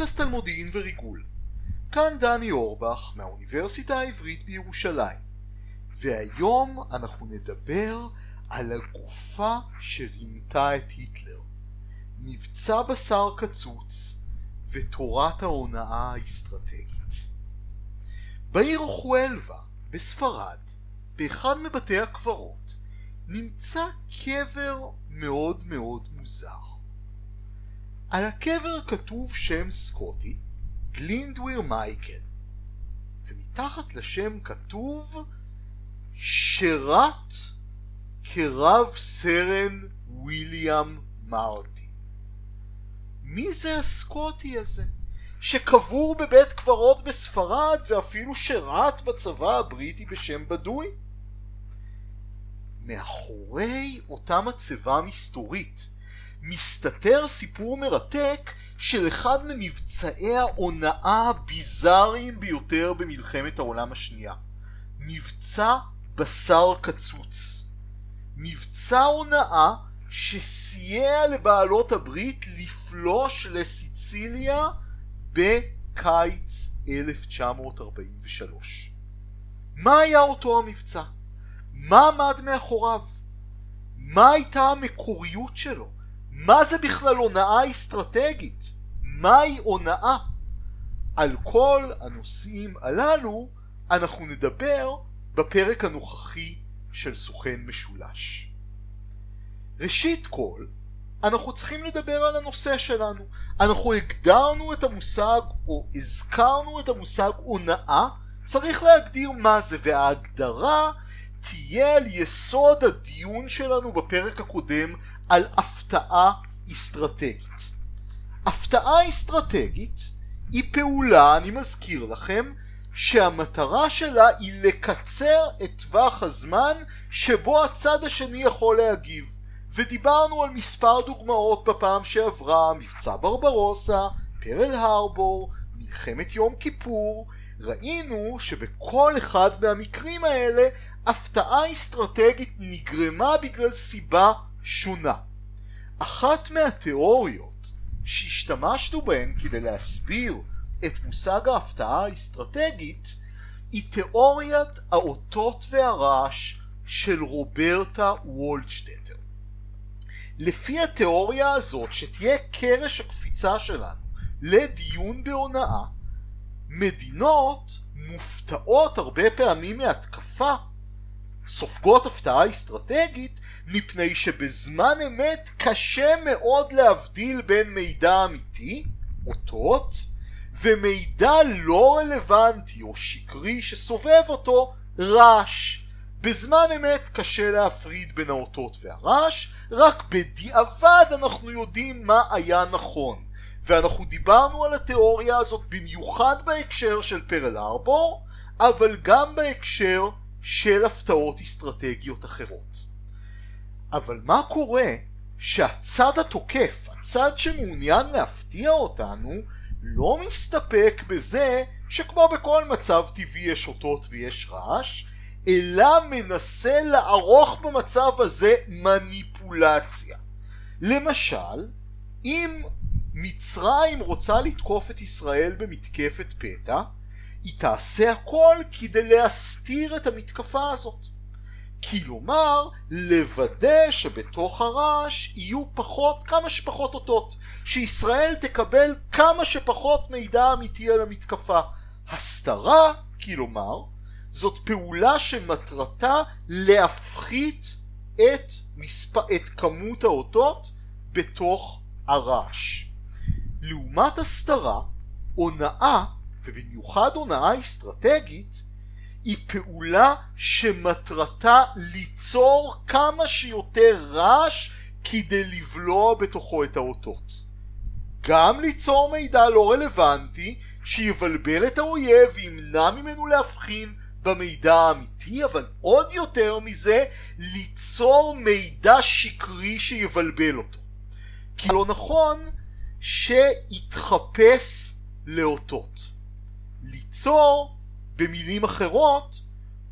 פודקאסט על מודיעין וריגול. כאן דני אורבך מהאוניברסיטה העברית בירושלים, והיום אנחנו נדבר על הגופה שרימתה את היטלר, מבצע בשר קצוץ ותורת ההונאה האסטרטגית. בעיר חואלבה בספרד, באחד מבתי הקברות, נמצא קבר מאוד מאוד מוזר. על הקבר כתוב שם סקוטי, גלינדוויר מייקל, ומתחת לשם כתוב שרת כרב סרן ויליאם מרטין. מי זה הסקוטי הזה? שקבור בבית קברות בספרד ואפילו שירת בצבא הבריטי בשם בדוי? מאחורי אותה מצבה מסתורית מסתתר סיפור מרתק של אחד ממבצעי ההונאה הביזאריים ביותר במלחמת העולם השנייה. מבצע בשר קצוץ. מבצע הונאה שסייע לבעלות הברית לפלוש לסיציליה בקיץ 1943. מה היה אותו המבצע? מה עמד מאחוריו? מה הייתה המקוריות שלו? מה זה בכלל הונאה אסטרטגית? מהי הונאה? על כל הנושאים הללו אנחנו נדבר בפרק הנוכחי של סוכן משולש. ראשית כל, אנחנו צריכים לדבר על הנושא שלנו. אנחנו הגדרנו את המושג, או הזכרנו את המושג הונאה, צריך להגדיר מה זה, וההגדרה תהיה על יסוד הדיון שלנו בפרק הקודם על הפתעה אסטרטגית. הפתעה אסטרטגית היא פעולה, אני מזכיר לכם, שהמטרה שלה היא לקצר את טווח הזמן שבו הצד השני יכול להגיב. ודיברנו על מספר דוגמאות בפעם שעברה, מבצע ברברוסה, פרל הרבור, מלחמת יום כיפור, ראינו שבכל אחד מהמקרים האלה הפתעה אסטרטגית נגרמה בגלל סיבה שונה. אחת מהתיאוריות שהשתמשנו בהן כדי להסביר את מושג ההפתעה האסטרטגית היא תיאוריית האותות והרעש של רוברטה וולדשטטר. לפי התיאוריה הזאת שתהיה קרש הקפיצה שלנו לדיון בהונאה, מדינות מופתעות הרבה פעמים מהתקפה, סופגות הפתעה אסטרטגית מפני שבזמן אמת קשה מאוד להבדיל בין מידע אמיתי, אותות, ומידע לא רלוונטי או שקרי שסובב אותו, רעש. בזמן אמת קשה להפריד בין האותות והרעש, רק בדיעבד אנחנו יודעים מה היה נכון. ואנחנו דיברנו על התיאוריה הזאת במיוחד בהקשר של פרל הרבור, אבל גם בהקשר של הפתעות אסטרטגיות אחרות. אבל מה קורה שהצד התוקף, הצד שמעוניין להפתיע אותנו, לא מסתפק בזה שכמו בכל מצב טבעי יש אותות ויש רעש, אלא מנסה לערוך במצב הזה מניפולציה. למשל, אם מצרים רוצה לתקוף את ישראל במתקפת פתע, היא תעשה הכל כדי להסתיר את המתקפה הזאת. כלומר, לוודא שבתוך הרעש יהיו פחות, כמה שפחות אותות, שישראל תקבל כמה שפחות מידע אמיתי על המתקפה. הסתרה, כלומר, זאת פעולה שמטרתה להפחית את, מספ... את כמות האותות בתוך הרעש. לעומת הסתרה, הונאה, ובמיוחד הונאה אסטרטגית, היא פעולה שמטרתה ליצור כמה שיותר רעש כדי לבלוע בתוכו את האותות. גם ליצור מידע לא רלוונטי שיבלבל את האויב וימנע ממנו להבחין במידע האמיתי, אבל עוד יותר מזה, ליצור מידע שקרי שיבלבל אותו. כי לא נכון שיתחפש לאותות. ליצור במילים אחרות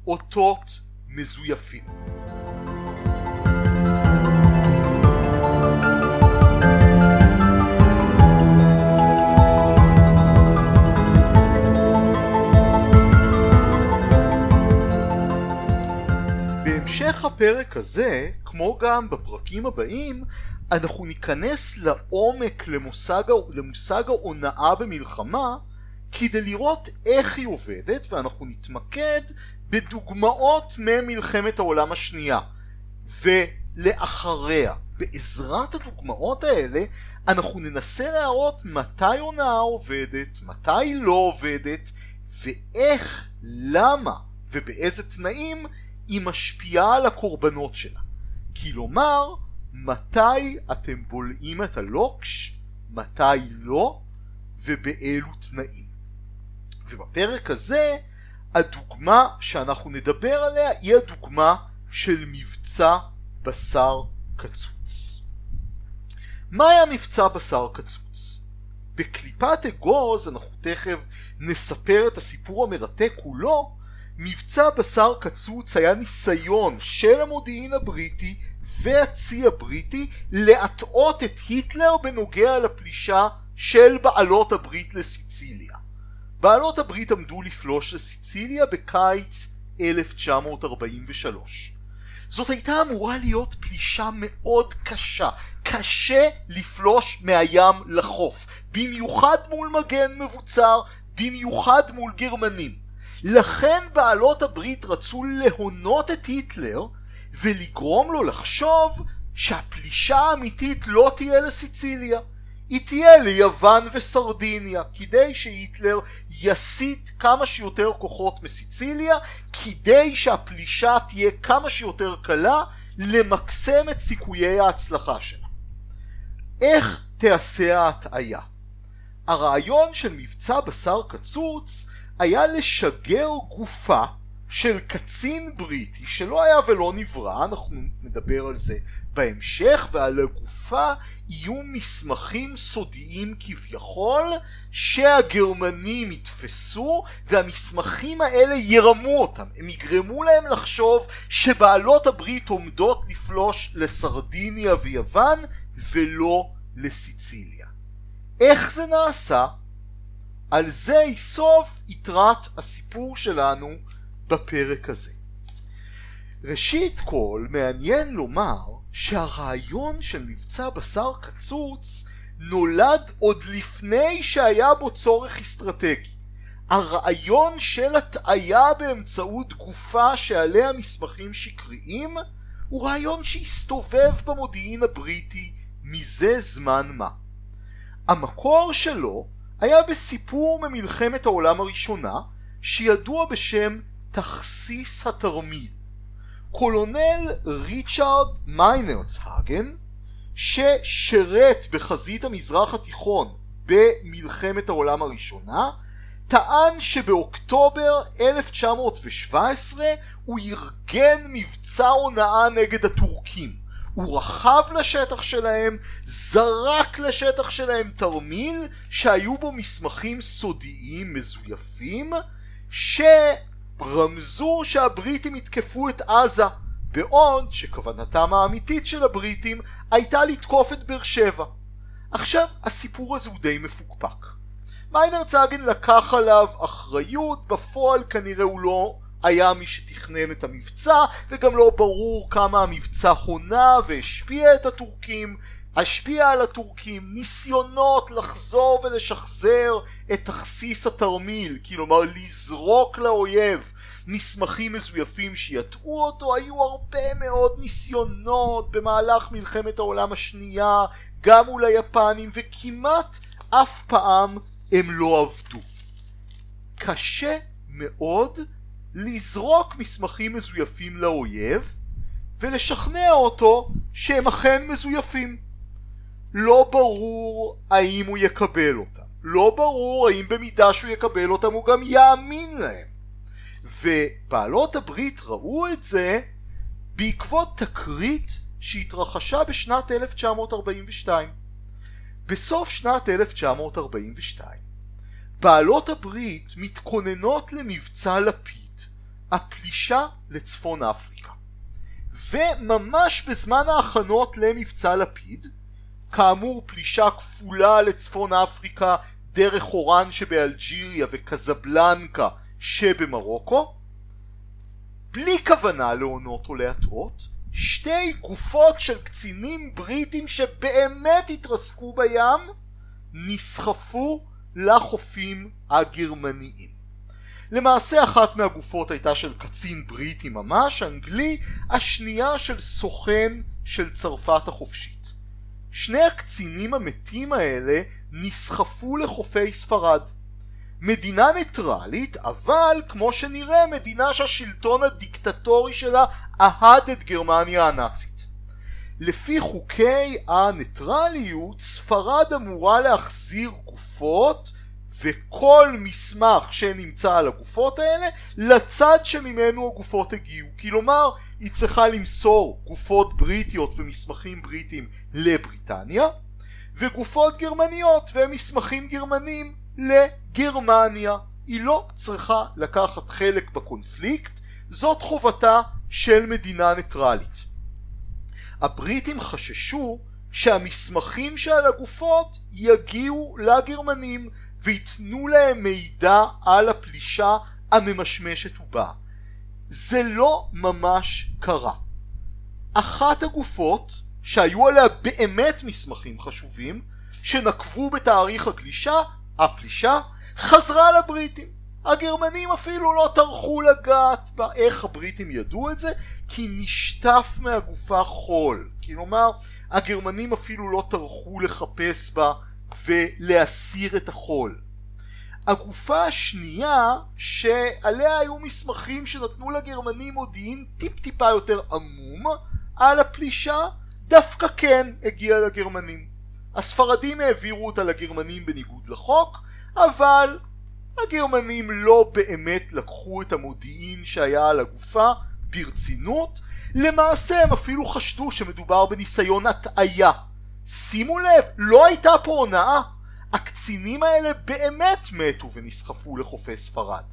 אותות מזויפים. בהמשך הפרק הזה, כמו גם בפרקים הבאים, אנחנו ניכנס לעומק למושג, ההונאה במלחמה כדי לראות איך היא עובדת ואנחנו נתמקד בדוגמאות ממלחמת העולם השנייה ולאחריה. בעזרת הדוגמאות האלה אנחנו ננסה להראות מתי הונאה עובדת, מתי לא עובדת ואיך, למה ובאיזה תנאים היא משפיעה על הקורבנות שלה. כלומר, מתי אתם בולעים את הלוקש, מתי לא, ובאילו תנאים. ובפרק הזה, הדוגמה שאנחנו נדבר עליה היא הדוגמה של מבצע בשר קצוץ. מה היה מבצע בשר קצוץ? בקליפת אגוז, אנחנו תכף נספר את הסיפור המרתק כולו, מבצע בשר קצוץ היה ניסיון של המודיעין הבריטי והצי הבריטי להטעות את היטלר בנוגע לפלישה של בעלות הברית לסיציליה. בעלות הברית עמדו לפלוש לסיציליה בקיץ 1943. זאת הייתה אמורה להיות פלישה מאוד קשה, קשה לפלוש מהים לחוף, במיוחד מול מגן מבוצר, במיוחד מול גרמנים. לכן בעלות הברית רצו להונות את היטלר ולגרום לו לחשוב שהפלישה האמיתית לא תהיה לסיציליה, היא תהיה ליוון וסרדיניה, כדי שהיטלר יסיט כמה שיותר כוחות מסיציליה, כדי שהפלישה תהיה כמה שיותר קלה, למקסם את סיכויי ההצלחה שלה. איך תעשה ההטעיה? הרעיון של מבצע בשר קצוץ היה לשגר גופה של קצין בריטי שלא היה ולא נברא, אנחנו נדבר על זה בהמשך, ועל הגופה יהיו מסמכים סודיים כביכול שהגרמנים יתפסו והמסמכים האלה ירמו אותם, הם יגרמו להם לחשוב שבעלות הברית עומדות לפלוש לסרדיניה ויוון ולא לסיציליה. איך זה נעשה? על זה יסוף יתרת הסיפור שלנו בפרק הזה. ראשית כל מעניין לומר שהרעיון של מבצע בשר קצוץ נולד עוד לפני שהיה בו צורך אסטרטגי. הרעיון של הטעיה באמצעות גופה שעליה מסמכים שקריים הוא רעיון שהסתובב במודיעין הבריטי מזה זמן מה. המקור שלו היה בסיפור ממלחמת העולם הראשונה שידוע בשם תכסיס התרמיל. קולונל ריצ'רד מיינרצהגן ששירת בחזית המזרח התיכון במלחמת העולם הראשונה טען שבאוקטובר 1917 הוא ארגן מבצע הונאה נגד הטורקים. הוא רכב לשטח שלהם, זרק לשטח שלהם תרמיל שהיו בו מסמכים סודיים מזויפים שרמזו שהבריטים יתקפו את עזה בעוד שכוונתם האמיתית של הבריטים הייתה לתקוף את באר שבע. עכשיו הסיפור הזה הוא די מפוקפק. מיינר צאגן לקח עליו אחריות, בפועל כנראה הוא לא היה מי שתכנן את המבצע וגם לא ברור כמה המבצע הונה והשפיע את הטורקים השפיע על הטורקים ניסיונות לחזור ולשחזר את תכסיס התרמיל כלומר לזרוק לאויב מסמכים מזויפים שיטעו אותו היו הרבה מאוד ניסיונות במהלך מלחמת העולם השנייה גם מול היפנים וכמעט אף פעם הם לא עבדו קשה מאוד לזרוק מסמכים מזויפים לאויב ולשכנע אותו שהם אכן מזויפים. לא ברור האם הוא יקבל אותם. לא ברור האם במידה שהוא יקבל אותם הוא גם יאמין להם. ובעלות הברית ראו את זה בעקבות תקרית שהתרחשה בשנת 1942. בסוף שנת 1942 בעלות הברית מתכוננות למבצע לפיד הפלישה לצפון אפריקה. וממש בזמן ההכנות למבצע לפיד, כאמור פלישה כפולה לצפון אפריקה דרך אורן שבאלג'יריה וקזבלנקה שבמרוקו, בלי כוונה להונות או להטעות, שתי גופות של קצינים בריטים שבאמת התרסקו בים נסחפו לחופים הגרמניים. למעשה אחת מהגופות הייתה של קצין בריטי ממש, אנגלי, השנייה של סוכן של צרפת החופשית. שני הקצינים המתים האלה נסחפו לחופי ספרד. מדינה ניטרלית, אבל כמו שנראה מדינה שהשלטון הדיקטטורי שלה אהד את גרמניה הנאצית. לפי חוקי הניטרליות, ספרד אמורה להחזיר גופות וכל מסמך שנמצא על הגופות האלה לצד שממנו הגופות הגיעו. כלומר, היא צריכה למסור גופות בריטיות ומסמכים בריטיים לבריטניה, וגופות גרמניות ומסמכים גרמנים לגרמניה. היא לא צריכה לקחת חלק בקונפליקט, זאת חובתה של מדינה ניטרלית. הבריטים חששו שהמסמכים שעל הגופות יגיעו לגרמנים וייתנו להם מידע על הפלישה הממשמשת ובאה. זה לא ממש קרה. אחת הגופות שהיו עליה באמת מסמכים חשובים שנקבו בתאריך הגלישה, הפלישה, חזרה לבריטים. הגרמנים אפילו לא טרחו לגעת בה. איך הבריטים ידעו את זה? כי נשטף מהגופה חול. כלומר, הגרמנים אפילו לא טרחו לחפש בה ולהסיר את החול. הגופה השנייה שעליה היו מסמכים שנתנו לגרמנים מודיעין טיפ טיפה יותר עמום על הפלישה דווקא כן הגיעה לגרמנים. הספרדים העבירו אותה לגרמנים בניגוד לחוק אבל הגרמנים לא באמת לקחו את המודיעין שהיה על הגופה ברצינות למעשה הם אפילו חשדו שמדובר בניסיון הטעיה שימו לב, לא הייתה פה הונאה. הקצינים האלה באמת מתו ונסחפו לחופי ספרד.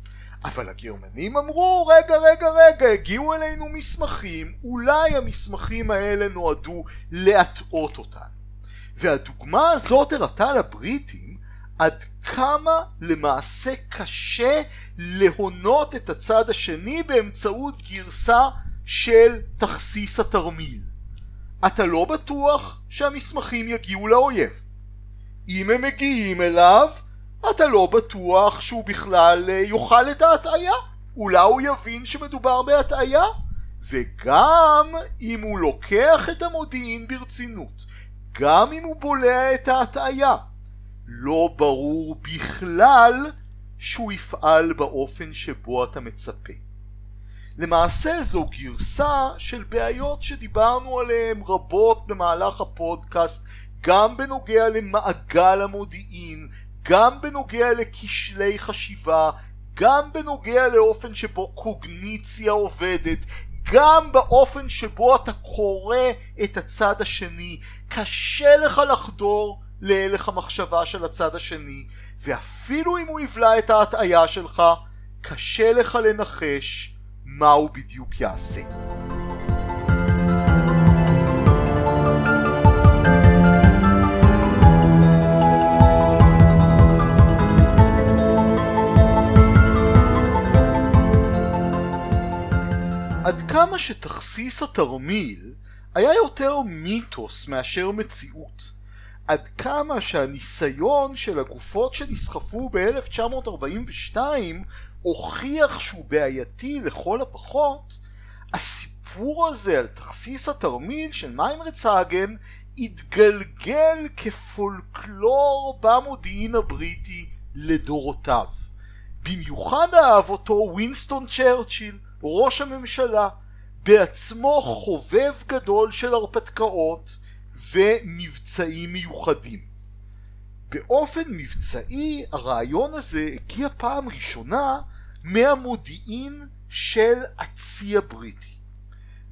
אבל הגרמנים אמרו, רגע, רגע, רגע, הגיעו אלינו מסמכים, אולי המסמכים האלה נועדו להטעות אותנו. והדוגמה הזאת הראתה לבריטים עד כמה למעשה קשה להונות את הצד השני באמצעות גרסה של תכסיס התרמיל. אתה לא בטוח שהמסמכים יגיעו לאויב. אם הם מגיעים אליו, אתה לא בטוח שהוא בכלל אה, יאכל את ההטעיה. אולי הוא יבין שמדובר בהטעיה. וגם אם הוא לוקח את המודיעין ברצינות, גם אם הוא בולע את ההטעיה, לא ברור בכלל שהוא יפעל באופן שבו אתה מצפה. למעשה זו גרסה של בעיות שדיברנו עליהן רבות במהלך הפודקאסט גם בנוגע למעגל המודיעין, גם בנוגע לכשלי חשיבה, גם בנוגע לאופן שבו קוגניציה עובדת, גם באופן שבו אתה קורא את הצד השני. קשה לך לחדור להלך המחשבה של הצד השני, ואפילו אם הוא יבלע את ההטעיה שלך, קשה לך לנחש מה הוא בדיוק יעשה. עד כמה שתכסיס התרמיל היה יותר מיתוס מאשר מציאות. עד כמה שהניסיון של הגופות שנסחפו ב-1942 הוכיח שהוא בעייתי לכל הפחות, הסיפור הזה על תכסיס התרמיל של מיינרצהגן התגלגל כפולקלור במודיעין הבריטי לדורותיו. במיוחד אהב אותו ווינסטון צ'רצ'יל, ראש הממשלה, בעצמו חובב גדול של הרפתקאות ומבצעים מיוחדים. באופן מבצעי הרעיון הזה הגיע פעם ראשונה מהמודיעין של הצי הבריטי.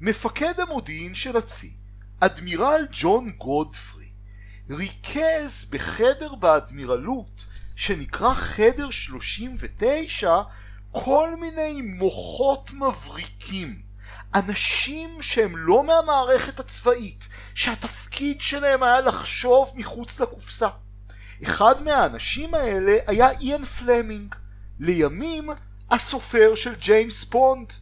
מפקד המודיעין של הצי, אדמירל ג'ון גודפרי, ריכז בחדר באדמירלות שנקרא חדר 39 כל מיני מוחות מבריקים, אנשים שהם לא מהמערכת הצבאית, שהתפקיד שלהם היה לחשוב מחוץ לקופסה. אחד מהאנשים האלה היה איאן פלמינג, לימים הסופר של ג'יימס פונד.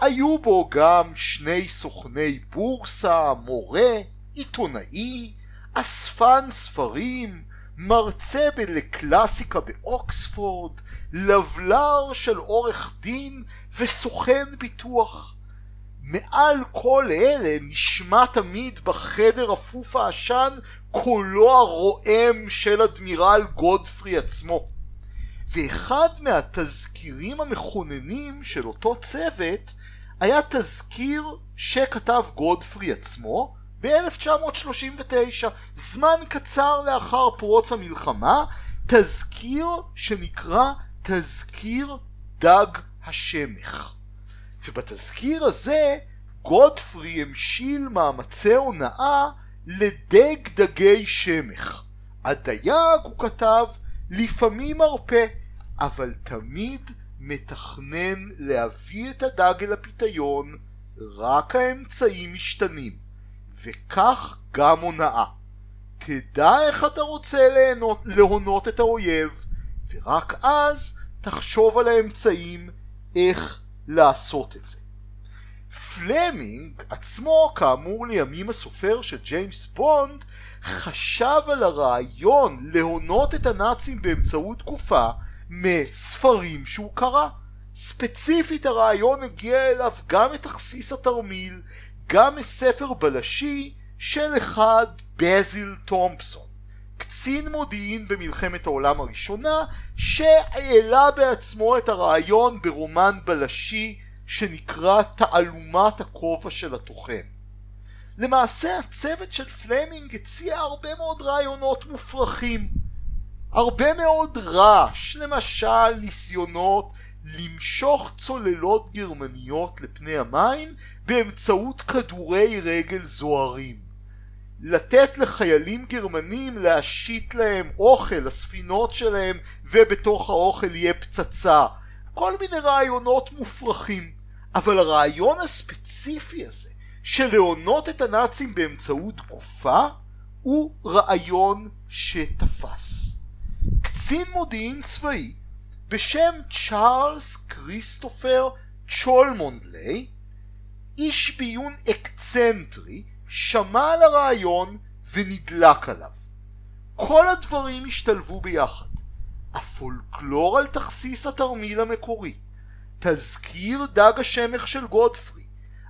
היו בו גם שני סוכני בורסה, מורה, עיתונאי, אספן ספרים, מרצה לקלאסיקה באוקספורד, לבלר של עורך דין וסוכן ביטוח. מעל כל אלה נשמע תמיד בחדר אפוף העשן קולו הרועם של אדמירל גודפרי עצמו. ואחד מהתזכירים המכוננים של אותו צוות היה תזכיר שכתב גודפרי עצמו ב-1939, זמן קצר לאחר פרוץ המלחמה, תזכיר שנקרא תזכיר דג השמך. ובתזכיר הזה גודפרי המשיל מאמצי הונאה לדג דגי שמך. הדייג, הוא כתב, לפעמים מרפה, אבל תמיד מתכנן להביא את הדג אל הפיתיון, רק האמצעים משתנים, וכך גם הונאה. תדע איך אתה רוצה להונות, להונות את האויב, ורק אז תחשוב על האמצעים איך לעשות את זה. פלמינג עצמו, כאמור לימים הסופר של ג'יימס בונד, חשב על הרעיון להונות את הנאצים באמצעות גופה מספרים שהוא קרא. ספציפית הרעיון הגיע אליו גם מתכסיס התרמיל, גם מספר בלשי של אחד בזיל תומפסון, קצין מודיעין במלחמת העולם הראשונה, שהעלה בעצמו את הרעיון ברומן בלשי שנקרא תעלומת הכובע של הטוחן. למעשה הצוות של פלמינג הציע הרבה מאוד רעיונות מופרכים. הרבה מאוד רעש, למשל ניסיונות למשוך צוללות גרמניות לפני המים באמצעות כדורי רגל זוהרים. לתת לחיילים גרמנים להשית להם אוכל לספינות שלהם ובתוך האוכל יהיה פצצה. כל מיני רעיונות מופרכים. אבל הרעיון הספציפי הזה של להונות את הנאצים באמצעות גופה הוא רעיון שתפס. קצין מודיעין צבאי בשם צ'ארלס כריסטופר צ'ולמונדלי, איש ביון אקצנטרי, שמע על הרעיון ונדלק עליו. כל הדברים השתלבו ביחד. הפולקלור על תכסיס התרמיל המקורי, תזכיר דג השמך של גודפרי,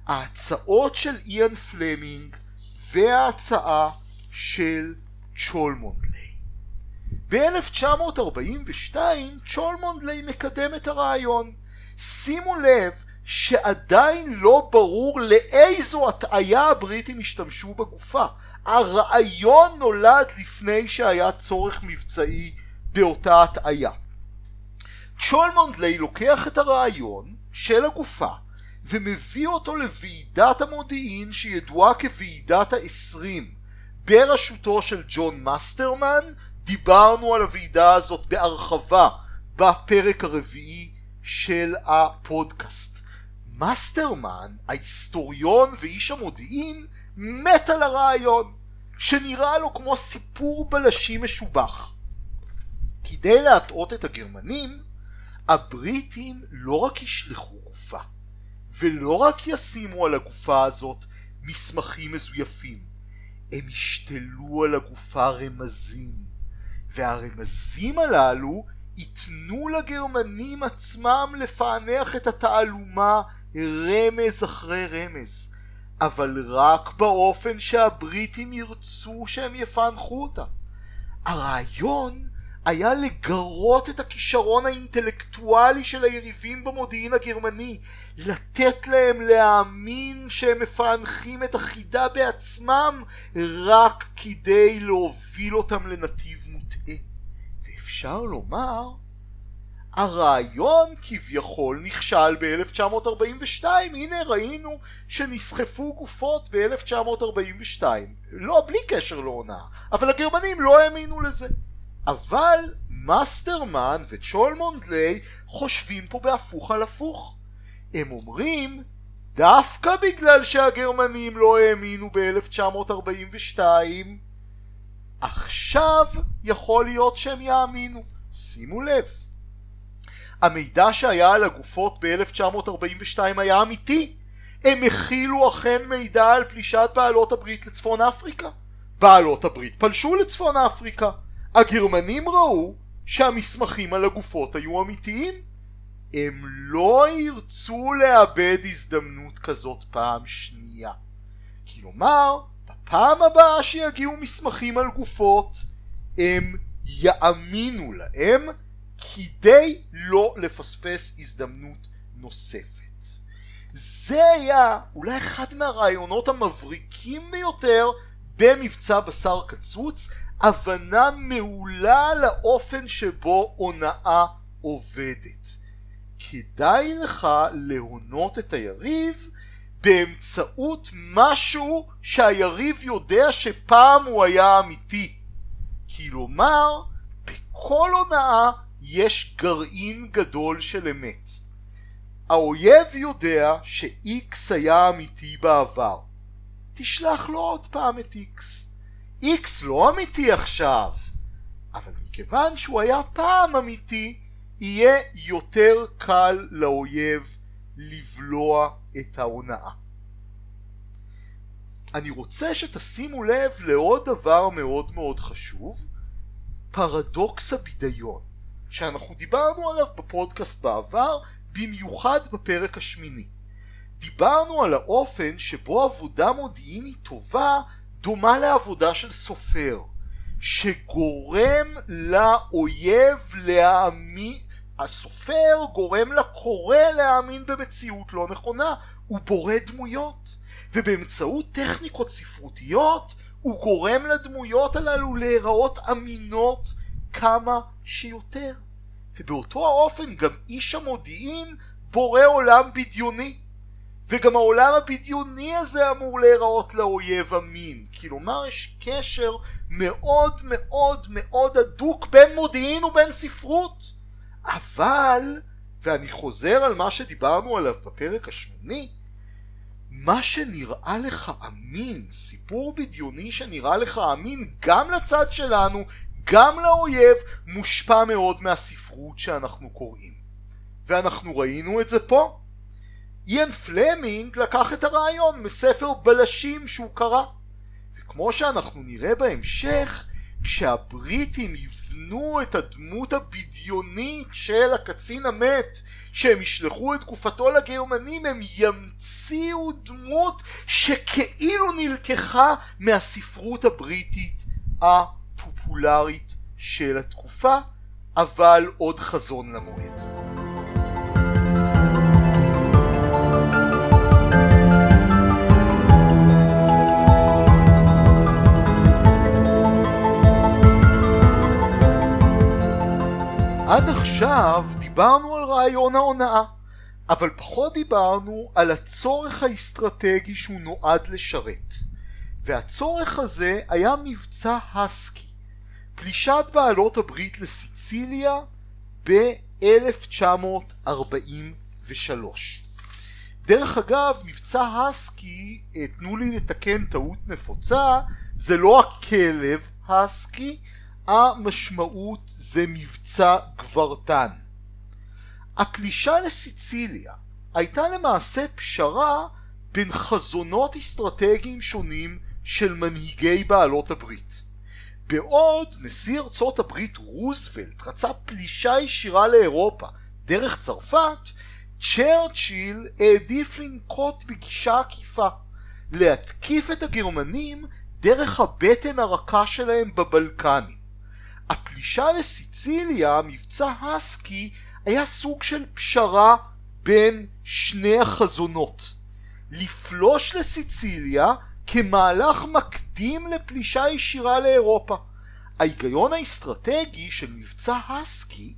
ההצעות של איאן פלמינג וההצעה של צ'ולמונדלי. ב-1942 צ'ולמונדלי מקדם את הרעיון. שימו לב שעדיין לא ברור לאיזו הטעיה הבריטים השתמשו בגופה. הרעיון נולד לפני שהיה צורך מבצעי באותה הטעיה. צ'ולמונדלי לוקח את הרעיון של הגופה ומביא אותו לוועידת המודיעין שידועה כוועידת העשרים בראשותו של ג'ון מאסטרמן דיברנו על הוועידה הזאת בהרחבה בפרק הרביעי של הפודקאסט. מאסטרמן, ההיסטוריון ואיש המודיעין, מת על הרעיון, שנראה לו כמו סיפור בלשי משובח. כדי להטעות את הגרמנים, הבריטים לא רק ישלחו גופה, ולא רק ישימו על הגופה הזאת מסמכים מזויפים, הם ישתלו על הגופה רמזים, והרמזים הללו ייתנו לגרמנים עצמם לפענח את התעלומה רמז אחרי רמז, אבל רק באופן שהבריטים ירצו שהם יפענחו אותה. הרעיון היה לגרות את הכישרון האינטלקטואלי של היריבים במודיעין הגרמני, לתת להם להאמין שהם מפענחים את החידה בעצמם רק כדי להוביל אותם לנתיב ואפשר לומר, הרעיון כביכול נכשל ב-1942, הנה ראינו שנסחפו גופות ב-1942, לא, בלי קשר להונאה, אבל הגרמנים לא האמינו לזה. אבל מאסטרמן וצ'ולמונדלי חושבים פה בהפוך על הפוך. הם אומרים, דווקא בגלל שהגרמנים לא האמינו ב-1942, עכשיו יכול להיות שהם יאמינו. שימו לב. המידע שהיה על הגופות ב-1942 היה אמיתי. הם הכילו אכן מידע על פלישת בעלות הברית לצפון אפריקה. בעלות הברית פלשו לצפון אפריקה. הגרמנים ראו שהמסמכים על הגופות היו אמיתיים. הם לא ירצו לאבד הזדמנות כזאת פעם שנייה. כלומר, בפעם הבאה שיגיעו מסמכים על גופות, הם יאמינו להם כדי לא לפספס הזדמנות נוספת. זה היה אולי אחד מהרעיונות המבריקים ביותר במבצע בשר קצוץ, הבנה מעולה לאופן שבו הונאה עובדת. כדאי לך להונות את היריב באמצעות משהו שהיריב יודע שפעם הוא היה אמיתי. כלומר, בכל הונאה יש גרעין גדול של אמת. האויב יודע ש-X היה אמיתי בעבר. תשלח לו עוד פעם את X. X לא אמיתי עכשיו, אבל מכיוון שהוא היה פעם אמיתי, יהיה יותר קל לאויב לבלוע את ההונאה. אני רוצה שתשימו לב לעוד דבר מאוד מאוד חשוב, פרדוקס הבידיון, שאנחנו דיברנו עליו בפודקאסט בעבר, במיוחד בפרק השמיני. דיברנו על האופן שבו עבודה מודיעינית טובה דומה לעבודה של סופר, שגורם לאויב להאמין, הסופר גורם לקורא להאמין במציאות לא נכונה, הוא בורא דמויות, ובאמצעות טכניקות ספרותיות הוא גורם לדמויות הללו להיראות אמינות כמה שיותר. ובאותו האופן גם איש המודיעין בורא עולם בדיוני. וגם העולם הבדיוני הזה אמור להיראות לאויב אמין. כלומר יש קשר מאוד מאוד מאוד הדוק בין מודיעין ובין ספרות. אבל, ואני חוזר על מה שדיברנו עליו בפרק השמיני, מה שנראה לך אמין, סיפור בדיוני שנראה לך אמין גם לצד שלנו, גם לאויב, מושפע מאוד מהספרות שאנחנו קוראים. ואנחנו ראינו את זה פה. איאן פלמינג לקח את הרעיון מספר בלשים שהוא קרא. וכמו שאנחנו נראה בהמשך, כשהבריטים יבנו את הדמות הבדיונית של הקצין המת שהם ישלחו את גופתו לגרמנים הם ימציאו דמות שכאילו נלקחה מהספרות הבריטית הפופולרית של התקופה אבל עוד חזון למועד. עד עכשיו דיברנו על רעיון ההונאה, אבל פחות דיברנו על הצורך האסטרטגי שהוא נועד לשרת. והצורך הזה היה מבצע הסקי, פלישת בעלות הברית לסיציליה ב-1943. דרך אגב, מבצע הסקי, אה, תנו לי לתקן טעות נפוצה, זה לא הכלב הסקי, המשמעות זה מבצע גברתן. הפלישה לסיציליה הייתה למעשה פשרה בין חזונות אסטרטגיים שונים של מנהיגי בעלות הברית. בעוד נשיא ארצות הברית רוזוולט רצה פלישה ישירה לאירופה דרך צרפת, צ'רצ'יל העדיף לנקוט בגישה עקיפה, להתקיף את הגרמנים דרך הבטן הרכה שלהם בבלקנים. הפלישה לסיציליה, מבצע הסקי, היה סוג של פשרה בין שני החזונות. לפלוש לסיציליה כמהלך מקדים לפלישה ישירה לאירופה. ההיגיון האסטרטגי של מבצע הסקי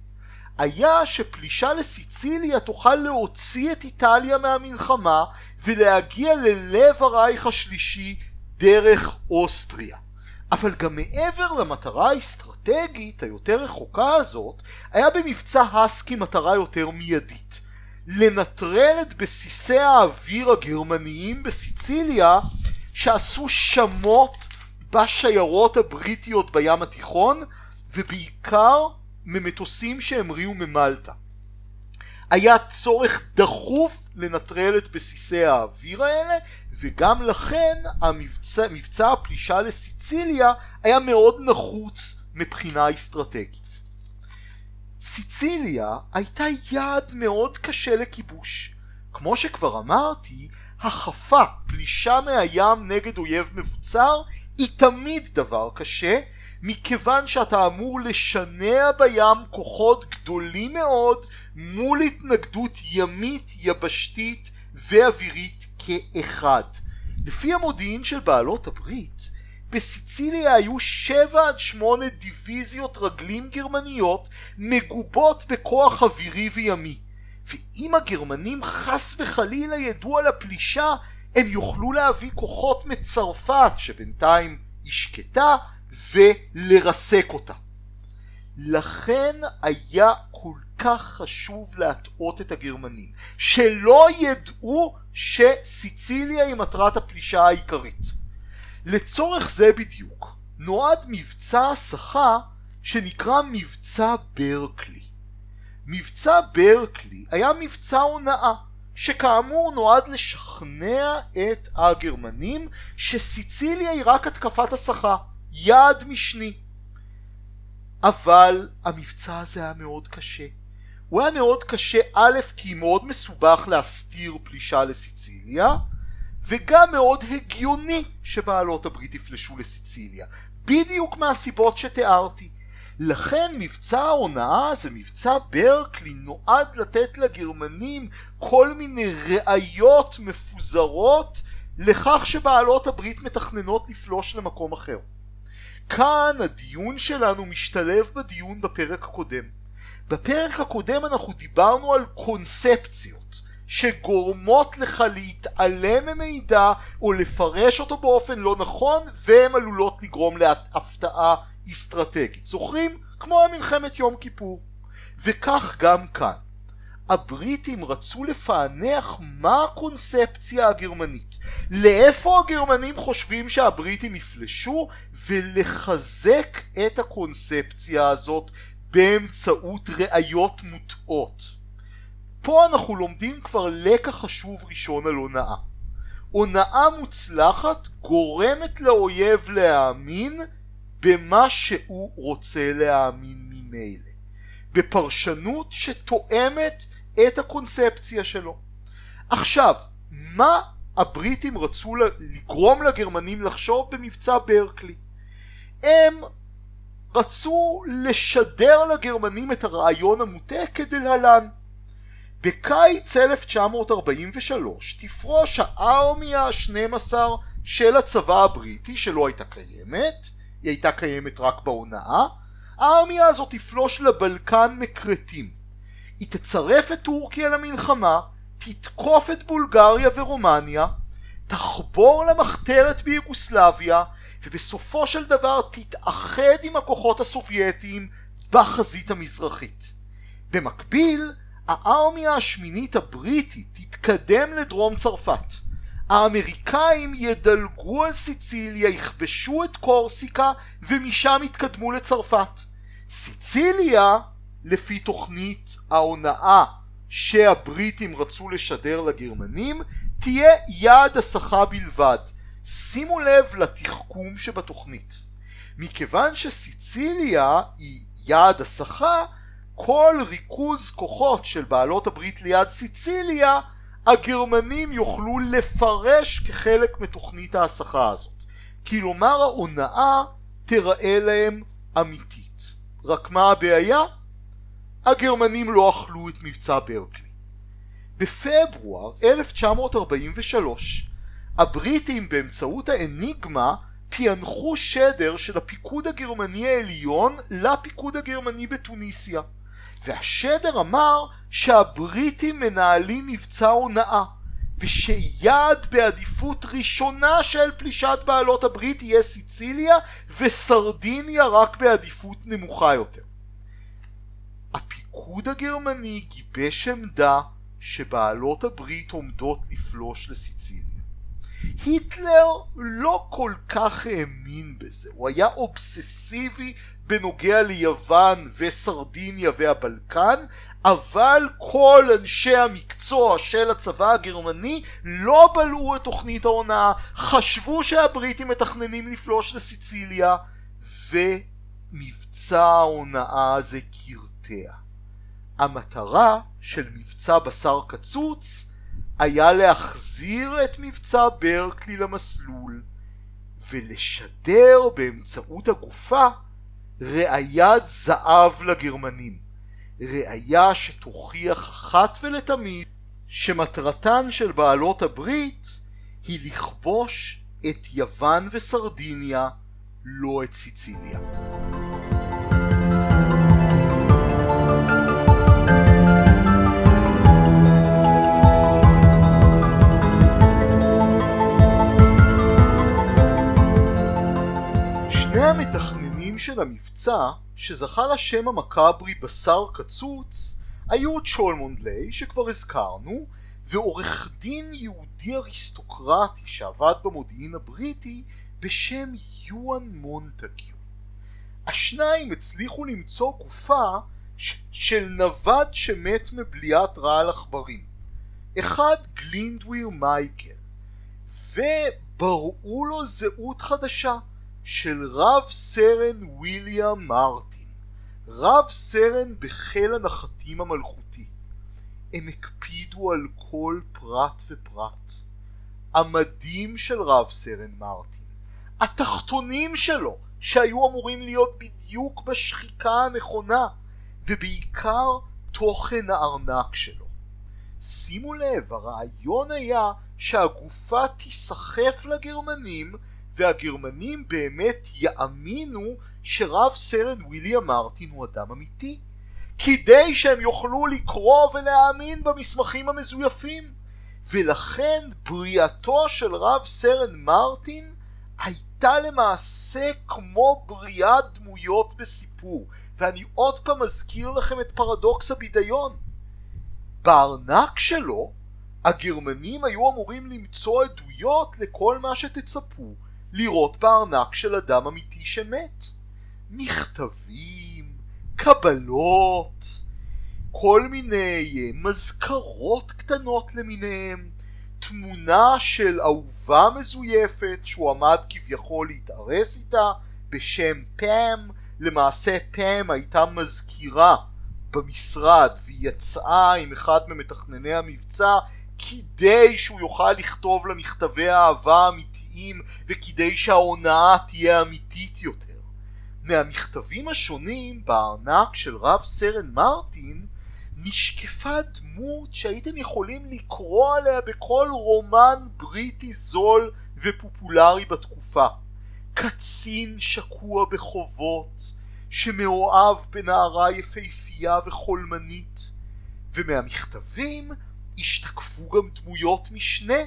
היה שפלישה לסיציליה תוכל להוציא את איטליה מהמלחמה ולהגיע ללב הרייך השלישי דרך אוסטריה. אבל גם מעבר למטרה האסטרטגית היותר רחוקה הזאת, היה במבצע הסקי מטרה יותר מיידית. לנטרל את בסיסי האוויר הגרמניים בסיציליה שעשו שמות בשיירות הבריטיות בים התיכון ובעיקר ממטוסים שהמריאו ממלטה. היה צורך דחוף לנטרל את בסיסי האוויר האלה וגם לכן המבצע, מבצע הפלישה לסיציליה היה מאוד נחוץ מבחינה אסטרטגית. סיציליה הייתה יעד מאוד קשה לכיבוש. כמו שכבר אמרתי, החפה, פלישה מהים נגד אויב מבוצר, היא תמיד דבר קשה, מכיוון שאתה אמור לשנע בים כוחות גדולים מאוד מול התנגדות ימית, יבשתית ואווירית כאחד. לפי המודיעין של בעלות הברית, בסיציליה היו שבע עד שמונה דיוויזיות רגלים גרמניות מגובות בכוח אווירי וימי. ואם הגרמנים חס וחלילה ידעו על הפלישה, הם יוכלו להביא כוחות מצרפת שבינתיים היא שקטה ולרסק אותה. לכן היה כל כך חשוב להטעות את הגרמנים, שלא ידעו שסיציליה היא מטרת הפלישה העיקרית. לצורך זה בדיוק נועד מבצע הסחה שנקרא מבצע ברקלי. מבצע ברקלי היה מבצע הונאה שכאמור נועד לשכנע את הגרמנים שסיציליה היא רק התקפת הסחה, יעד משני. אבל המבצע הזה היה מאוד קשה. הוא היה מאוד קשה א' כי מאוד מסובך להסתיר פלישה לסיציליה וגם מאוד הגיוני שבעלות הברית יפלשו לסיציליה בדיוק מהסיבות שתיארתי לכן מבצע ההונאה הזה, מבצע ברקלי, נועד לתת לגרמנים כל מיני ראיות מפוזרות לכך שבעלות הברית מתכננות לפלוש למקום אחר. כאן הדיון שלנו משתלב בדיון בפרק הקודם. בפרק הקודם אנחנו דיברנו על קונספציות שגורמות לך להתעלם ממידע או לפרש אותו באופן לא נכון והן עלולות לגרום להפתעה אסטרטגית. זוכרים? כמו המלחמת יום כיפור. וכך גם כאן. הבריטים רצו לפענח מה הקונספציה הגרמנית, לאיפה הגרמנים חושבים שהבריטים יפלשו ולחזק את הקונספציה הזאת באמצעות ראיות מוטעות. פה אנחנו לומדים כבר לקח חשוב ראשון על הונאה. הונאה מוצלחת גורמת לאויב להאמין במה שהוא רוצה להאמין ממילא. בפרשנות שתואמת את הקונספציה שלו. עכשיו, מה הבריטים רצו לגרום לגרמנים לחשוב במבצע ברקלי? הם רצו לשדר לגרמנים את הרעיון המוטה כדלהלן. בקיץ 1943 תפרוש הארמי ה-12 של הצבא הבריטי שלא הייתה קיימת היא הייתה קיימת רק בהונאה, הארמיה הזאת תפלוש לבלקן מכרתים. היא תצרף את טורקיה למלחמה, תתקוף את בולגריה ורומניה, תחבור למחתרת ביוגוסלביה, ובסופו של דבר תתאחד עם הכוחות הסובייטיים בחזית המזרחית. במקביל, הארמיה השמינית הבריטית תתקדם לדרום צרפת. האמריקאים ידלגו על סיציליה, יכבשו את קורסיקה ומשם יתקדמו לצרפת. סיציליה, לפי תוכנית ההונאה שהבריטים רצו לשדר לגרמנים, תהיה יעד הסחה בלבד. שימו לב לתחכום שבתוכנית. מכיוון שסיציליה היא יעד הסחה, כל ריכוז כוחות של בעלות הברית ליד סיציליה הגרמנים יוכלו לפרש כחלק מתוכנית ההסחה הזאת. כלומר ההונאה תראה להם אמיתית. רק מה הבעיה? הגרמנים לא אכלו את מבצע ברקלי. בפברואר 1943 הבריטים באמצעות האניגמה פענחו שדר של הפיקוד הגרמני העליון לפיקוד הגרמני בתוניסיה. והשדר אמר שהבריטים מנהלים מבצע הונאה ושיעד בעדיפות ראשונה של פלישת בעלות הברית יהיה סיציליה וסרדיניה רק בעדיפות נמוכה יותר. הפיקוד הגרמני גיבש עמדה שבעלות הברית עומדות לפלוש לסיציליה. היטלר לא כל כך האמין בזה, הוא היה אובססיבי בנוגע ליוון וסרדיניה והבלקן, אבל כל אנשי המקצוע של הצבא הגרמני לא בלעו את תוכנית ההונאה, חשבו שהבריטים מתכננים לפלוש לסיציליה, ומבצע ההונאה הזה קרטע. המטרה של מבצע בשר קצוץ היה להחזיר את מבצע ברקלי למסלול ולשדר באמצעות הגופה ראיית זהב לגרמנים. ראייה שתוכיח אחת ולתמיד שמטרתן של בעלות הברית היא לכבוש את יוון וסרדיניה, לא את סיציליה. של המבצע, שזכה לשם המקאברי בשר קצוץ, היו צ'ולמונדלי, שכבר הזכרנו, ועורך דין יהודי אריסטוקרטי שעבד במודיעין הבריטי בשם יואן מונטגיו. השניים הצליחו למצוא גופה של נווד שמת מבליעת רעל עכברים. אחד גלינדוויר מייקל, ובראו לו זהות חדשה. של רב סרן ויליאם מרטין, רב סרן בחיל הנחתים המלכותי. הם הקפידו על כל פרט ופרט. המדים של רב סרן מרטין, התחתונים שלו, שהיו אמורים להיות בדיוק בשחיקה הנכונה, ובעיקר תוכן הארנק שלו. שימו לב, הרעיון היה שהגופה תיסחף לגרמנים והגרמנים באמת יאמינו שרב סרן ויליאם מרטין הוא אדם אמיתי. כדי שהם יוכלו לקרוא ולהאמין במסמכים המזויפים. ולכן בריאתו של רב סרן מרטין הייתה למעשה כמו בריאת דמויות בסיפור. ואני עוד פעם מזכיר לכם את פרדוקס הבידיון. בארנק שלו הגרמנים היו אמורים למצוא עדויות לכל מה שתצפו לראות בארנק של אדם אמיתי שמת. מכתבים, קבלות, כל מיני מזכרות קטנות למיניהם, תמונה של אהובה מזויפת שהוא עמד כביכול להתארס איתה בשם פאם, למעשה פאם הייתה מזכירה במשרד והיא יצאה עם אחד ממתכנני המבצע כדי שהוא יוכל לכתוב לה מכתבי אהבה אמיתיים וכדי שההונאה תהיה אמיתית יותר. מהמכתבים השונים בארנק של רב סרן מרטין נשקפה דמות שהייתם יכולים לקרוא עליה בכל רומן בריטי זול ופופולרי בתקופה. קצין שקוע בחובות, שמאוהב בנערה יפהפייה וחולמנית, ומהמכתבים השתקפו גם דמויות משנה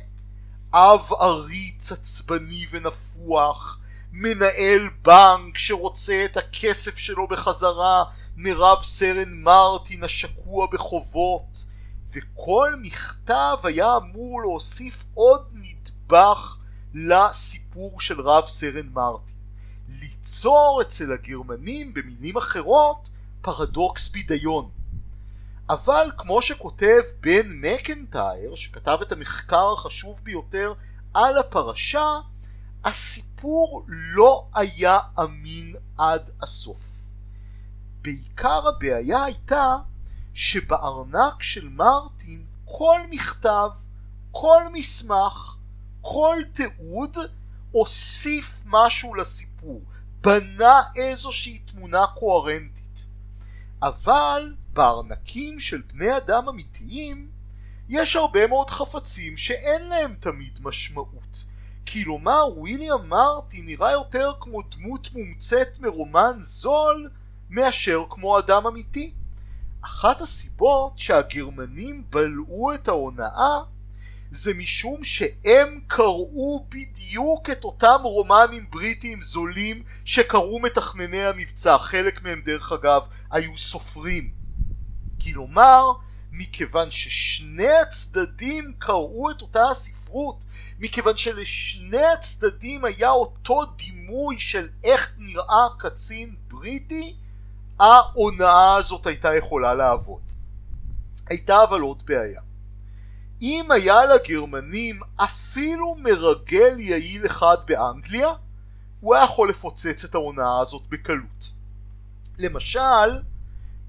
אב עריץ עצבני ונפוח, מנהל בנק שרוצה את הכסף שלו בחזרה מרב סרן מרטין השקוע בחובות, וכל מכתב היה אמור להוסיף עוד נדבך לסיפור של רב סרן מרטין. ליצור אצל הגרמנים במילים אחרות פרדוקס בידיון. אבל כמו שכותב בן מקנטייר, שכתב את המחקר החשוב ביותר על הפרשה, הסיפור לא היה אמין עד הסוף. בעיקר הבעיה הייתה שבארנק של מרטין כל מכתב, כל מסמך, כל תיעוד הוסיף משהו לסיפור, בנה איזושהי תמונה קוהרנטית. אבל בארנקים של בני אדם אמיתיים יש הרבה מאוד חפצים שאין להם תמיד משמעות. כלומר וויליאם מרטי נראה יותר כמו דמות מומצאת מרומן זול מאשר כמו אדם אמיתי. אחת הסיבות שהגרמנים בלעו את ההונאה זה משום שהם קראו בדיוק את אותם רומנים בריטיים זולים שקראו מתכנני המבצע, חלק מהם דרך אגב היו סופרים. כלומר, מכיוון ששני הצדדים קראו את אותה הספרות, מכיוון שלשני הצדדים היה אותו דימוי של איך נראה קצין בריטי, ההונאה הזאת הייתה יכולה לעבוד. הייתה אבל עוד בעיה. אם היה לגרמנים אפילו מרגל יעיל אחד באנגליה, הוא היה יכול לפוצץ את ההונאה הזאת בקלות. למשל,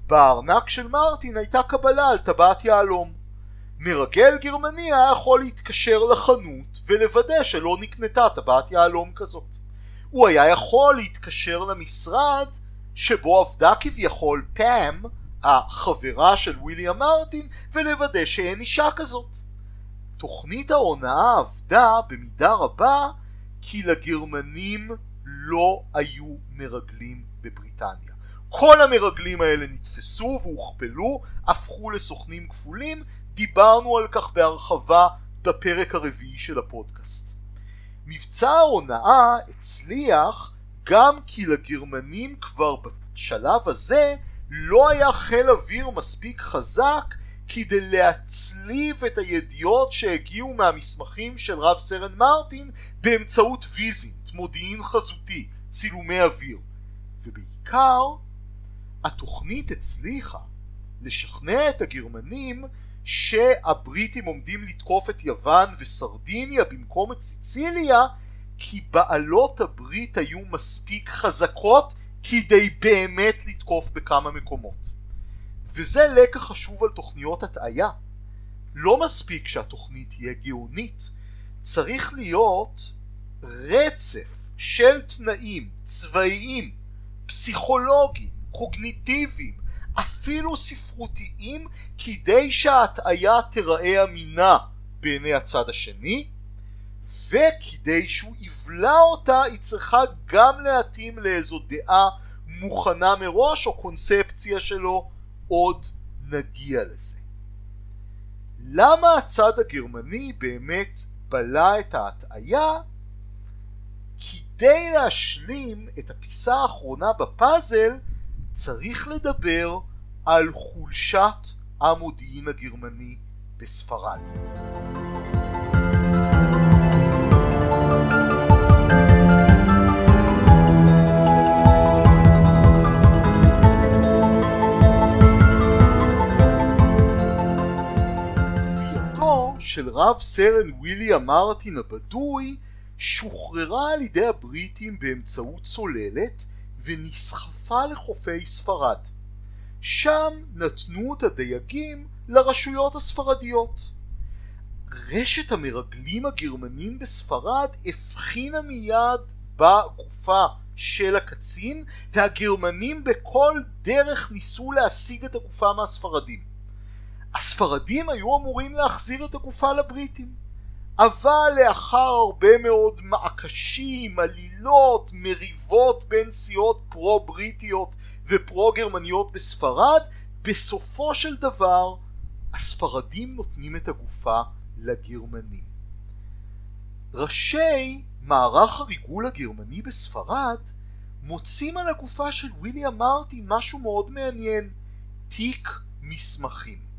בארנק של מרטין הייתה קבלה על טבעת יהלום. מרגל גרמני היה יכול להתקשר לחנות ולוודא שלא נקנתה טבעת יהלום כזאת. הוא היה יכול להתקשר למשרד שבו עבדה כביכול פאם, החברה של ויליאם מרטין, ולוודא שאין אישה כזאת. תוכנית ההונאה עבדה במידה רבה כי לגרמנים לא היו מרגלים בבריטניה. כל המרגלים האלה נתפסו והוכפלו, הפכו לסוכנים כפולים, דיברנו על כך בהרחבה בפרק הרביעי של הפודקאסט. מבצע ההונאה הצליח גם כי לגרמנים כבר בשלב הזה לא היה חיל אוויר מספיק חזק כדי להצליב את הידיעות שהגיעו מהמסמכים של רב סרן מרטין באמצעות ויזינט, מודיעין חזותי, צילומי אוויר. ובעיקר, התוכנית הצליחה לשכנע את הגרמנים שהבריטים עומדים לתקוף את יוון וסרדיניה במקום את סיציליה כי בעלות הברית היו מספיק חזקות כדי באמת לתקוף בכמה מקומות. וזה לקח חשוב על תוכניות הטעיה. לא מספיק שהתוכנית תהיה גאונית, צריך להיות רצף של תנאים צבאיים, פסיכולוגיים, קוגניטיביים, אפילו ספרותיים, כדי שההטעיה תיראה אמינה בעיני הצד השני, וכדי שהוא יבלע אותה היא צריכה גם להתאים לאיזו דעה מוכנה מראש או קונספציה שלו עוד נגיע לזה. למה הצד הגרמני באמת בלע את ההטעיה? כדי להשלים את הפיסה האחרונה בפאזל צריך לדבר על חולשת המודיעין הגרמני בספרד. של רב סרן ויליאם מרטין הבדוי שוחררה על ידי הבריטים באמצעות צוללת ונסחפה לחופי ספרד. שם נתנו את הדייגים לרשויות הספרדיות. רשת המרגלים הגרמנים בספרד הבחינה מיד בגופה של הקצין והגרמנים בכל דרך ניסו להשיג את הגופה מהספרדים. הספרדים היו אמורים להחזיר את הגופה לבריטים. אבל לאחר הרבה מאוד מעקשים, עלילות, מריבות בין סיעות פרו-בריטיות ופרו-גרמניות בספרד, בסופו של דבר הספרדים נותנים את הגופה לגרמנים. ראשי מערך הריגול הגרמני בספרד מוצאים על הגופה של ויליאם מרטין משהו מאוד מעניין, תיק מסמכים.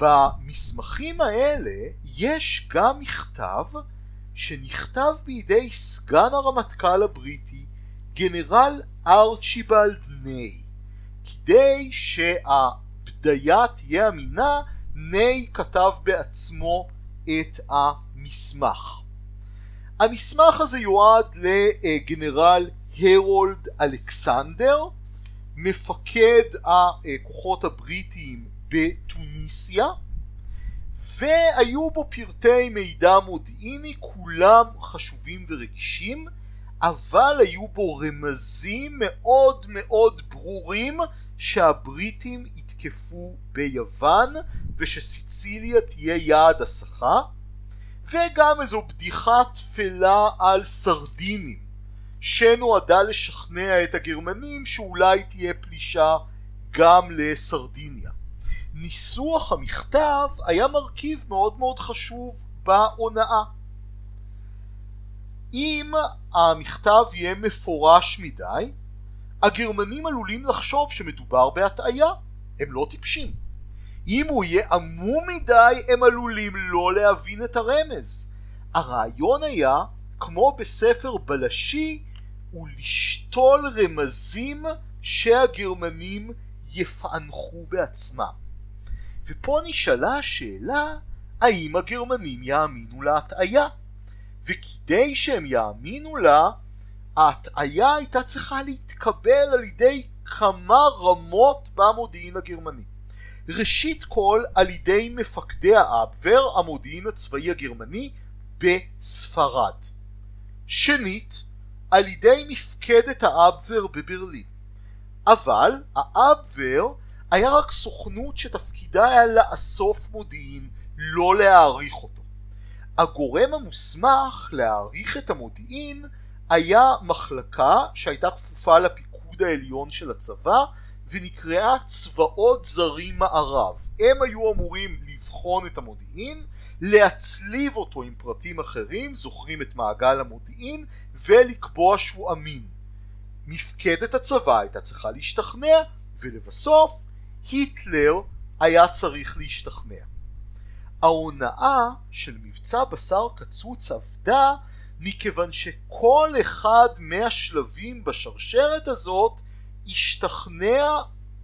במסמכים האלה יש גם מכתב שנכתב בידי סגן הרמטכ"ל הבריטי גנרל ארצ'יבלד ניי כדי שהבדיה תהיה אמינה ניי כתב בעצמו את המסמך. המסמך הזה יועד לגנרל הרולד אלכסנדר מפקד הכוחות הבריטיים בתוניסיה והיו בו פרטי מידע מודיעיני כולם חשובים ורגישים אבל היו בו רמזים מאוד מאוד ברורים שהבריטים יתקפו ביוון ושסיציליה תהיה יעד הסחה וגם איזו בדיחה תפלה על סרדינים שנועדה לשכנע את הגרמנים שאולי תהיה פלישה גם לסרדיניה. ניסוח המכתב היה מרכיב מאוד מאוד חשוב בהונאה. אם המכתב יהיה מפורש מדי, הגרמנים עלולים לחשוב שמדובר בהטעיה, הם לא טיפשים. אם הוא יהיה עמום מדי, הם עלולים לא להבין את הרמז. הרעיון היה, כמו בספר בלשי, הוא לשתול רמזים שהגרמנים יפענחו בעצמם. ופה נשאלה השאלה, האם הגרמנים יאמינו להטעיה? וכדי שהם יאמינו לה, ההטעיה הייתה צריכה להתקבל על ידי כמה רמות במודיעין הגרמני. ראשית כל על ידי מפקדי האבבר, המודיעין הצבאי הגרמני, בספרד. שנית, על ידי מפקדת האבבר בברלין. אבל האבבר היה רק סוכנות שתפקידה היה לאסוף מודיעין, לא להעריך אותו. הגורם המוסמך להעריך את המודיעין היה מחלקה שהייתה כפופה לפיקוד העליון של הצבא ונקראה צבאות זרים מערב. הם היו אמורים לבחון את המודיעין, להצליב אותו עם פרטים אחרים, זוכרים את מעגל המודיעין, ולקבוע שהוא אמין. מפקדת הצבא הייתה צריכה להשתכנע, ולבסוף היטלר היה צריך להשתכנע. ההונאה של מבצע בשר קצוץ עבדה מכיוון שכל אחד מהשלבים בשרשרת הזאת השתכנע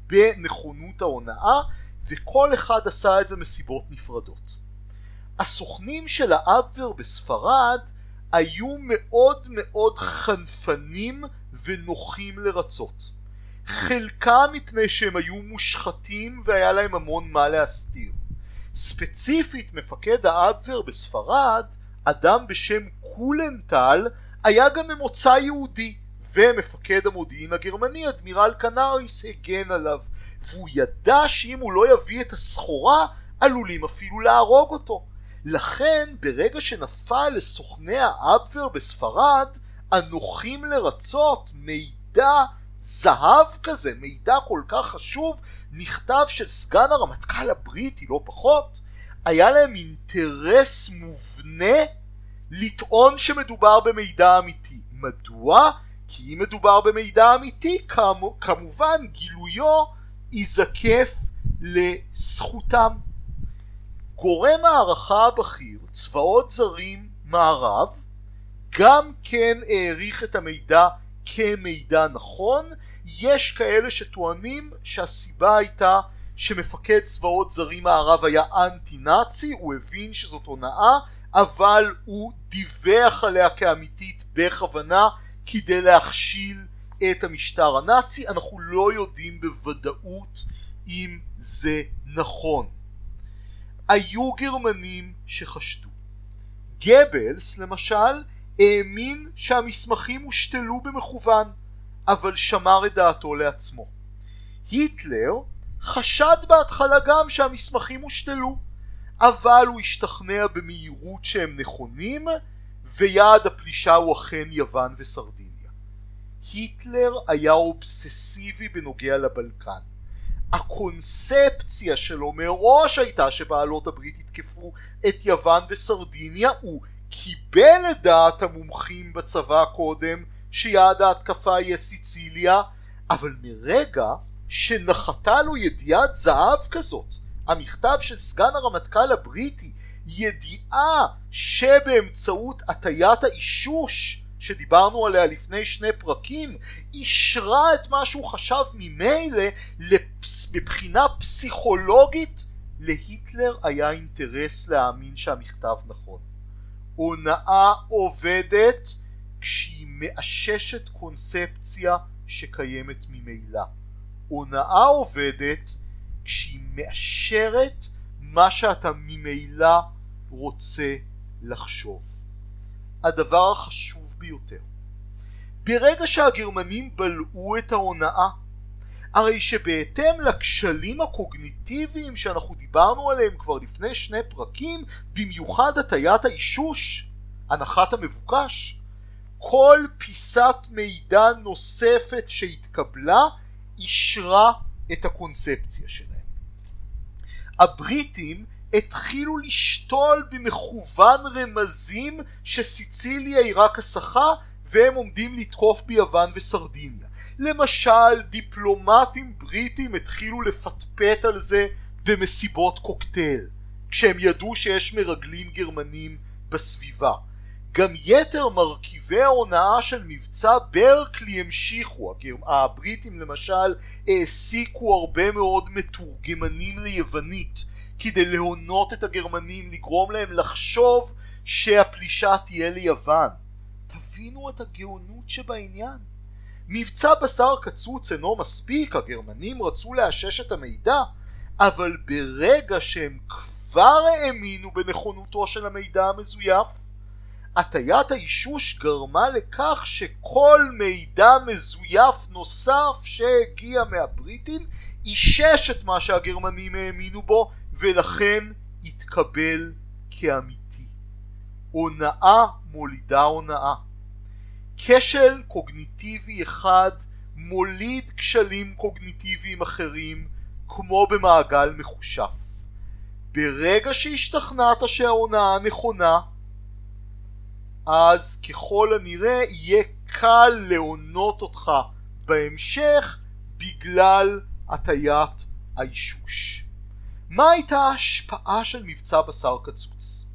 בנכונות ההונאה וכל אחד עשה את זה מסיבות נפרדות. הסוכנים של האבבר בספרד היו מאוד מאוד חנפנים ונוחים לרצות. חלקם מפני שהם היו מושחתים והיה להם המון מה להסתיר. ספציפית מפקד האבבר בספרד, אדם בשם קולנטל, היה גם ממוצא יהודי, ומפקד המודיעין הגרמני, אדמירל קנאריס, הגן עליו, והוא ידע שאם הוא לא יביא את הסחורה, עלולים אפילו להרוג אותו. לכן, ברגע שנפל לסוכני האבבר בספרד, הנוחים לרצות מידע זהב כזה, מידע כל כך חשוב, נכתב של סגן הרמטכ"ל הבריטי, לא פחות, היה להם אינטרס מובנה לטעון שמדובר במידע אמיתי. מדוע? כי אם מדובר במידע אמיתי, כמו, כמובן גילויו ייזקף לזכותם. גורם הערכה הבכיר, צבאות זרים מערב, גם כן העריך את המידע כמידע נכון, יש כאלה שטוענים שהסיבה הייתה שמפקד צבאות זרים מערב היה אנטי נאצי, הוא הבין שזאת הונאה, אבל הוא דיווח עליה כאמיתית בכוונה כדי להכשיל את המשטר הנאצי, אנחנו לא יודעים בוודאות אם זה נכון. היו גרמנים שחשדו. גבלס למשל האמין שהמסמכים הושתלו במכוון, אבל שמר את דעתו לעצמו. היטלר חשד בהתחלה גם שהמסמכים הושתלו, אבל הוא השתכנע במהירות שהם נכונים, ויעד הפלישה הוא אכן יוון וסרדיניה. היטלר היה אובססיבי בנוגע לבלקן. הקונספציה שלו מראש הייתה שבעלות הברית יתקפו את יוון וסרדיניה, הוא קיבל את דעת המומחים בצבא קודם שיעד ההתקפה יהיה סיציליה, אבל מרגע שנחתה לו ידיעת זהב כזאת, המכתב של סגן הרמטכ"ל הבריטי, ידיעה שבאמצעות הטיית האישוש שדיברנו עליה לפני שני פרקים, אישרה את מה שהוא חשב ממילא מבחינה פסיכולוגית, להיטלר היה אינטרס להאמין שהמכתב נכון. הונאה עובדת כשהיא מאששת קונספציה שקיימת ממילא. הונאה עובדת כשהיא מאשרת מה שאתה ממילא רוצה לחשוב. הדבר החשוב ביותר, ברגע שהגרמנים בלעו את ההונאה, הרי שבהתאם לכשלים הקוגניטיביים שאנחנו דיברנו עליהם כבר לפני שני פרקים, במיוחד הטיית האישוש, הנחת המבוקש, כל פיסת מידע נוספת שהתקבלה אישרה את הקונספציה שלהם. הבריטים התחילו לשתול במכוון רמזים שסיציליה היא רק הסחה והם עומדים לתקוף ביוון וסרדיניה. למשל דיפלומטים בריטים התחילו לפטפט על זה במסיבות קוקטייל, כשהם ידעו שיש מרגלים גרמנים בסביבה. גם יתר מרכיבי ההונאה של מבצע ברקלי המשיכו, הבריטים למשל העסיקו הרבה מאוד מתורגמנים ליוונית כדי להונות את הגרמנים, לגרום להם לחשוב שהפלישה תהיה ליוון. תבינו את הגאונות שבעניין. מבצע בשר קצוץ אינו מספיק, הגרמנים רצו לאשש את המידע, אבל ברגע שהם כבר האמינו בנכונותו של המידע המזויף, הטיית האישוש גרמה לכך שכל מידע מזויף נוסף שהגיע מהבריטים אישש את מה שהגרמנים האמינו בו ולכן התקבל כאמיתי. הונאה מולידה הונאה. כשל קוגניטיבי אחד מוליד כשלים קוגניטיביים אחרים כמו במעגל מחושף. ברגע שהשתכנעת שההונאה נכונה אז ככל הנראה יהיה קל להונות אותך בהמשך בגלל הטיית האישוש. מה הייתה ההשפעה של מבצע בשר קצוץ?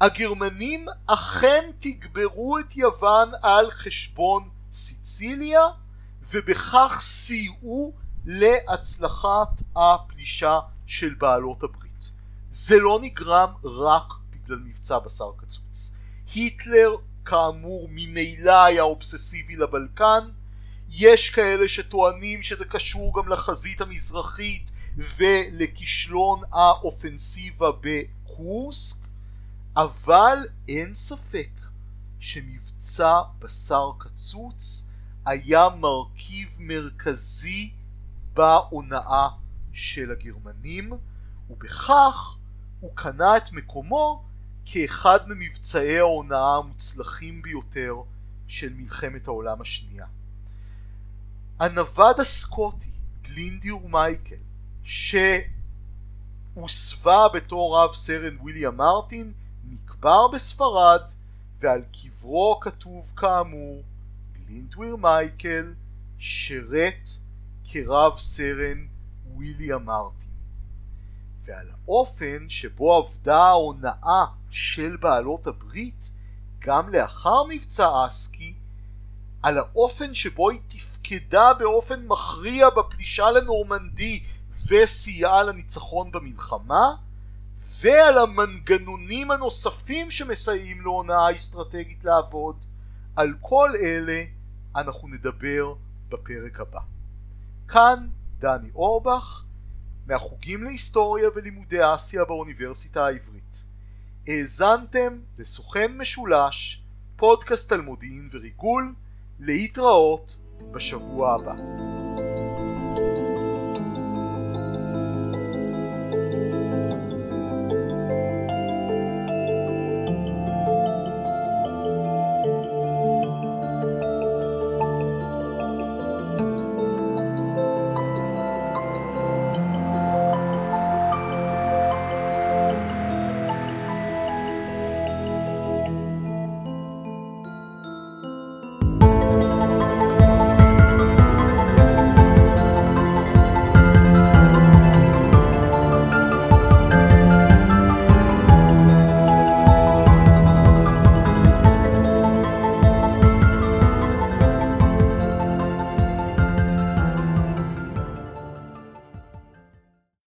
הגרמנים אכן תגברו את יוון על חשבון סיציליה ובכך סייעו להצלחת הפלישה של בעלות הברית. זה לא נגרם רק בגלל מבצע בשר קצוץ. היטלר כאמור ממילא היה אובססיבי לבלקן יש כאלה שטוענים שזה קשור גם לחזית המזרחית ולכישלון האופנסיבה בקורסק אבל אין ספק שמבצע בשר קצוץ היה מרכיב מרכזי בהונאה של הגרמנים ובכך הוא קנה את מקומו כאחד ממבצעי ההונאה המוצלחים ביותר של מלחמת העולם השנייה. הנווד הסקוטי גלינדיור מייקל שהוסווה בתור רב סרן ויליאם מרטין נקבר בספרד ועל קברו כתוב כאמור גלינדוויר מייקל שירת כרב סרן ויליאם מרטין ועל האופן שבו עבדה ההונאה של בעלות הברית גם לאחר מבצע אסקי על האופן שבו היא תפקדה באופן מכריע בפלישה לנורמנדי וסייעה לניצחון במלחמה ועל המנגנונים הנוספים שמסייעים להונאה אסטרטגית לעבוד על כל אלה אנחנו נדבר בפרק הבא. כאן דני אורבך מהחוגים להיסטוריה ולימודי אסיה באוניברסיטה העברית. האזנתם לסוכן משולש, פודקאסט על מודיעין וריגול, להתראות בשבוע הבא.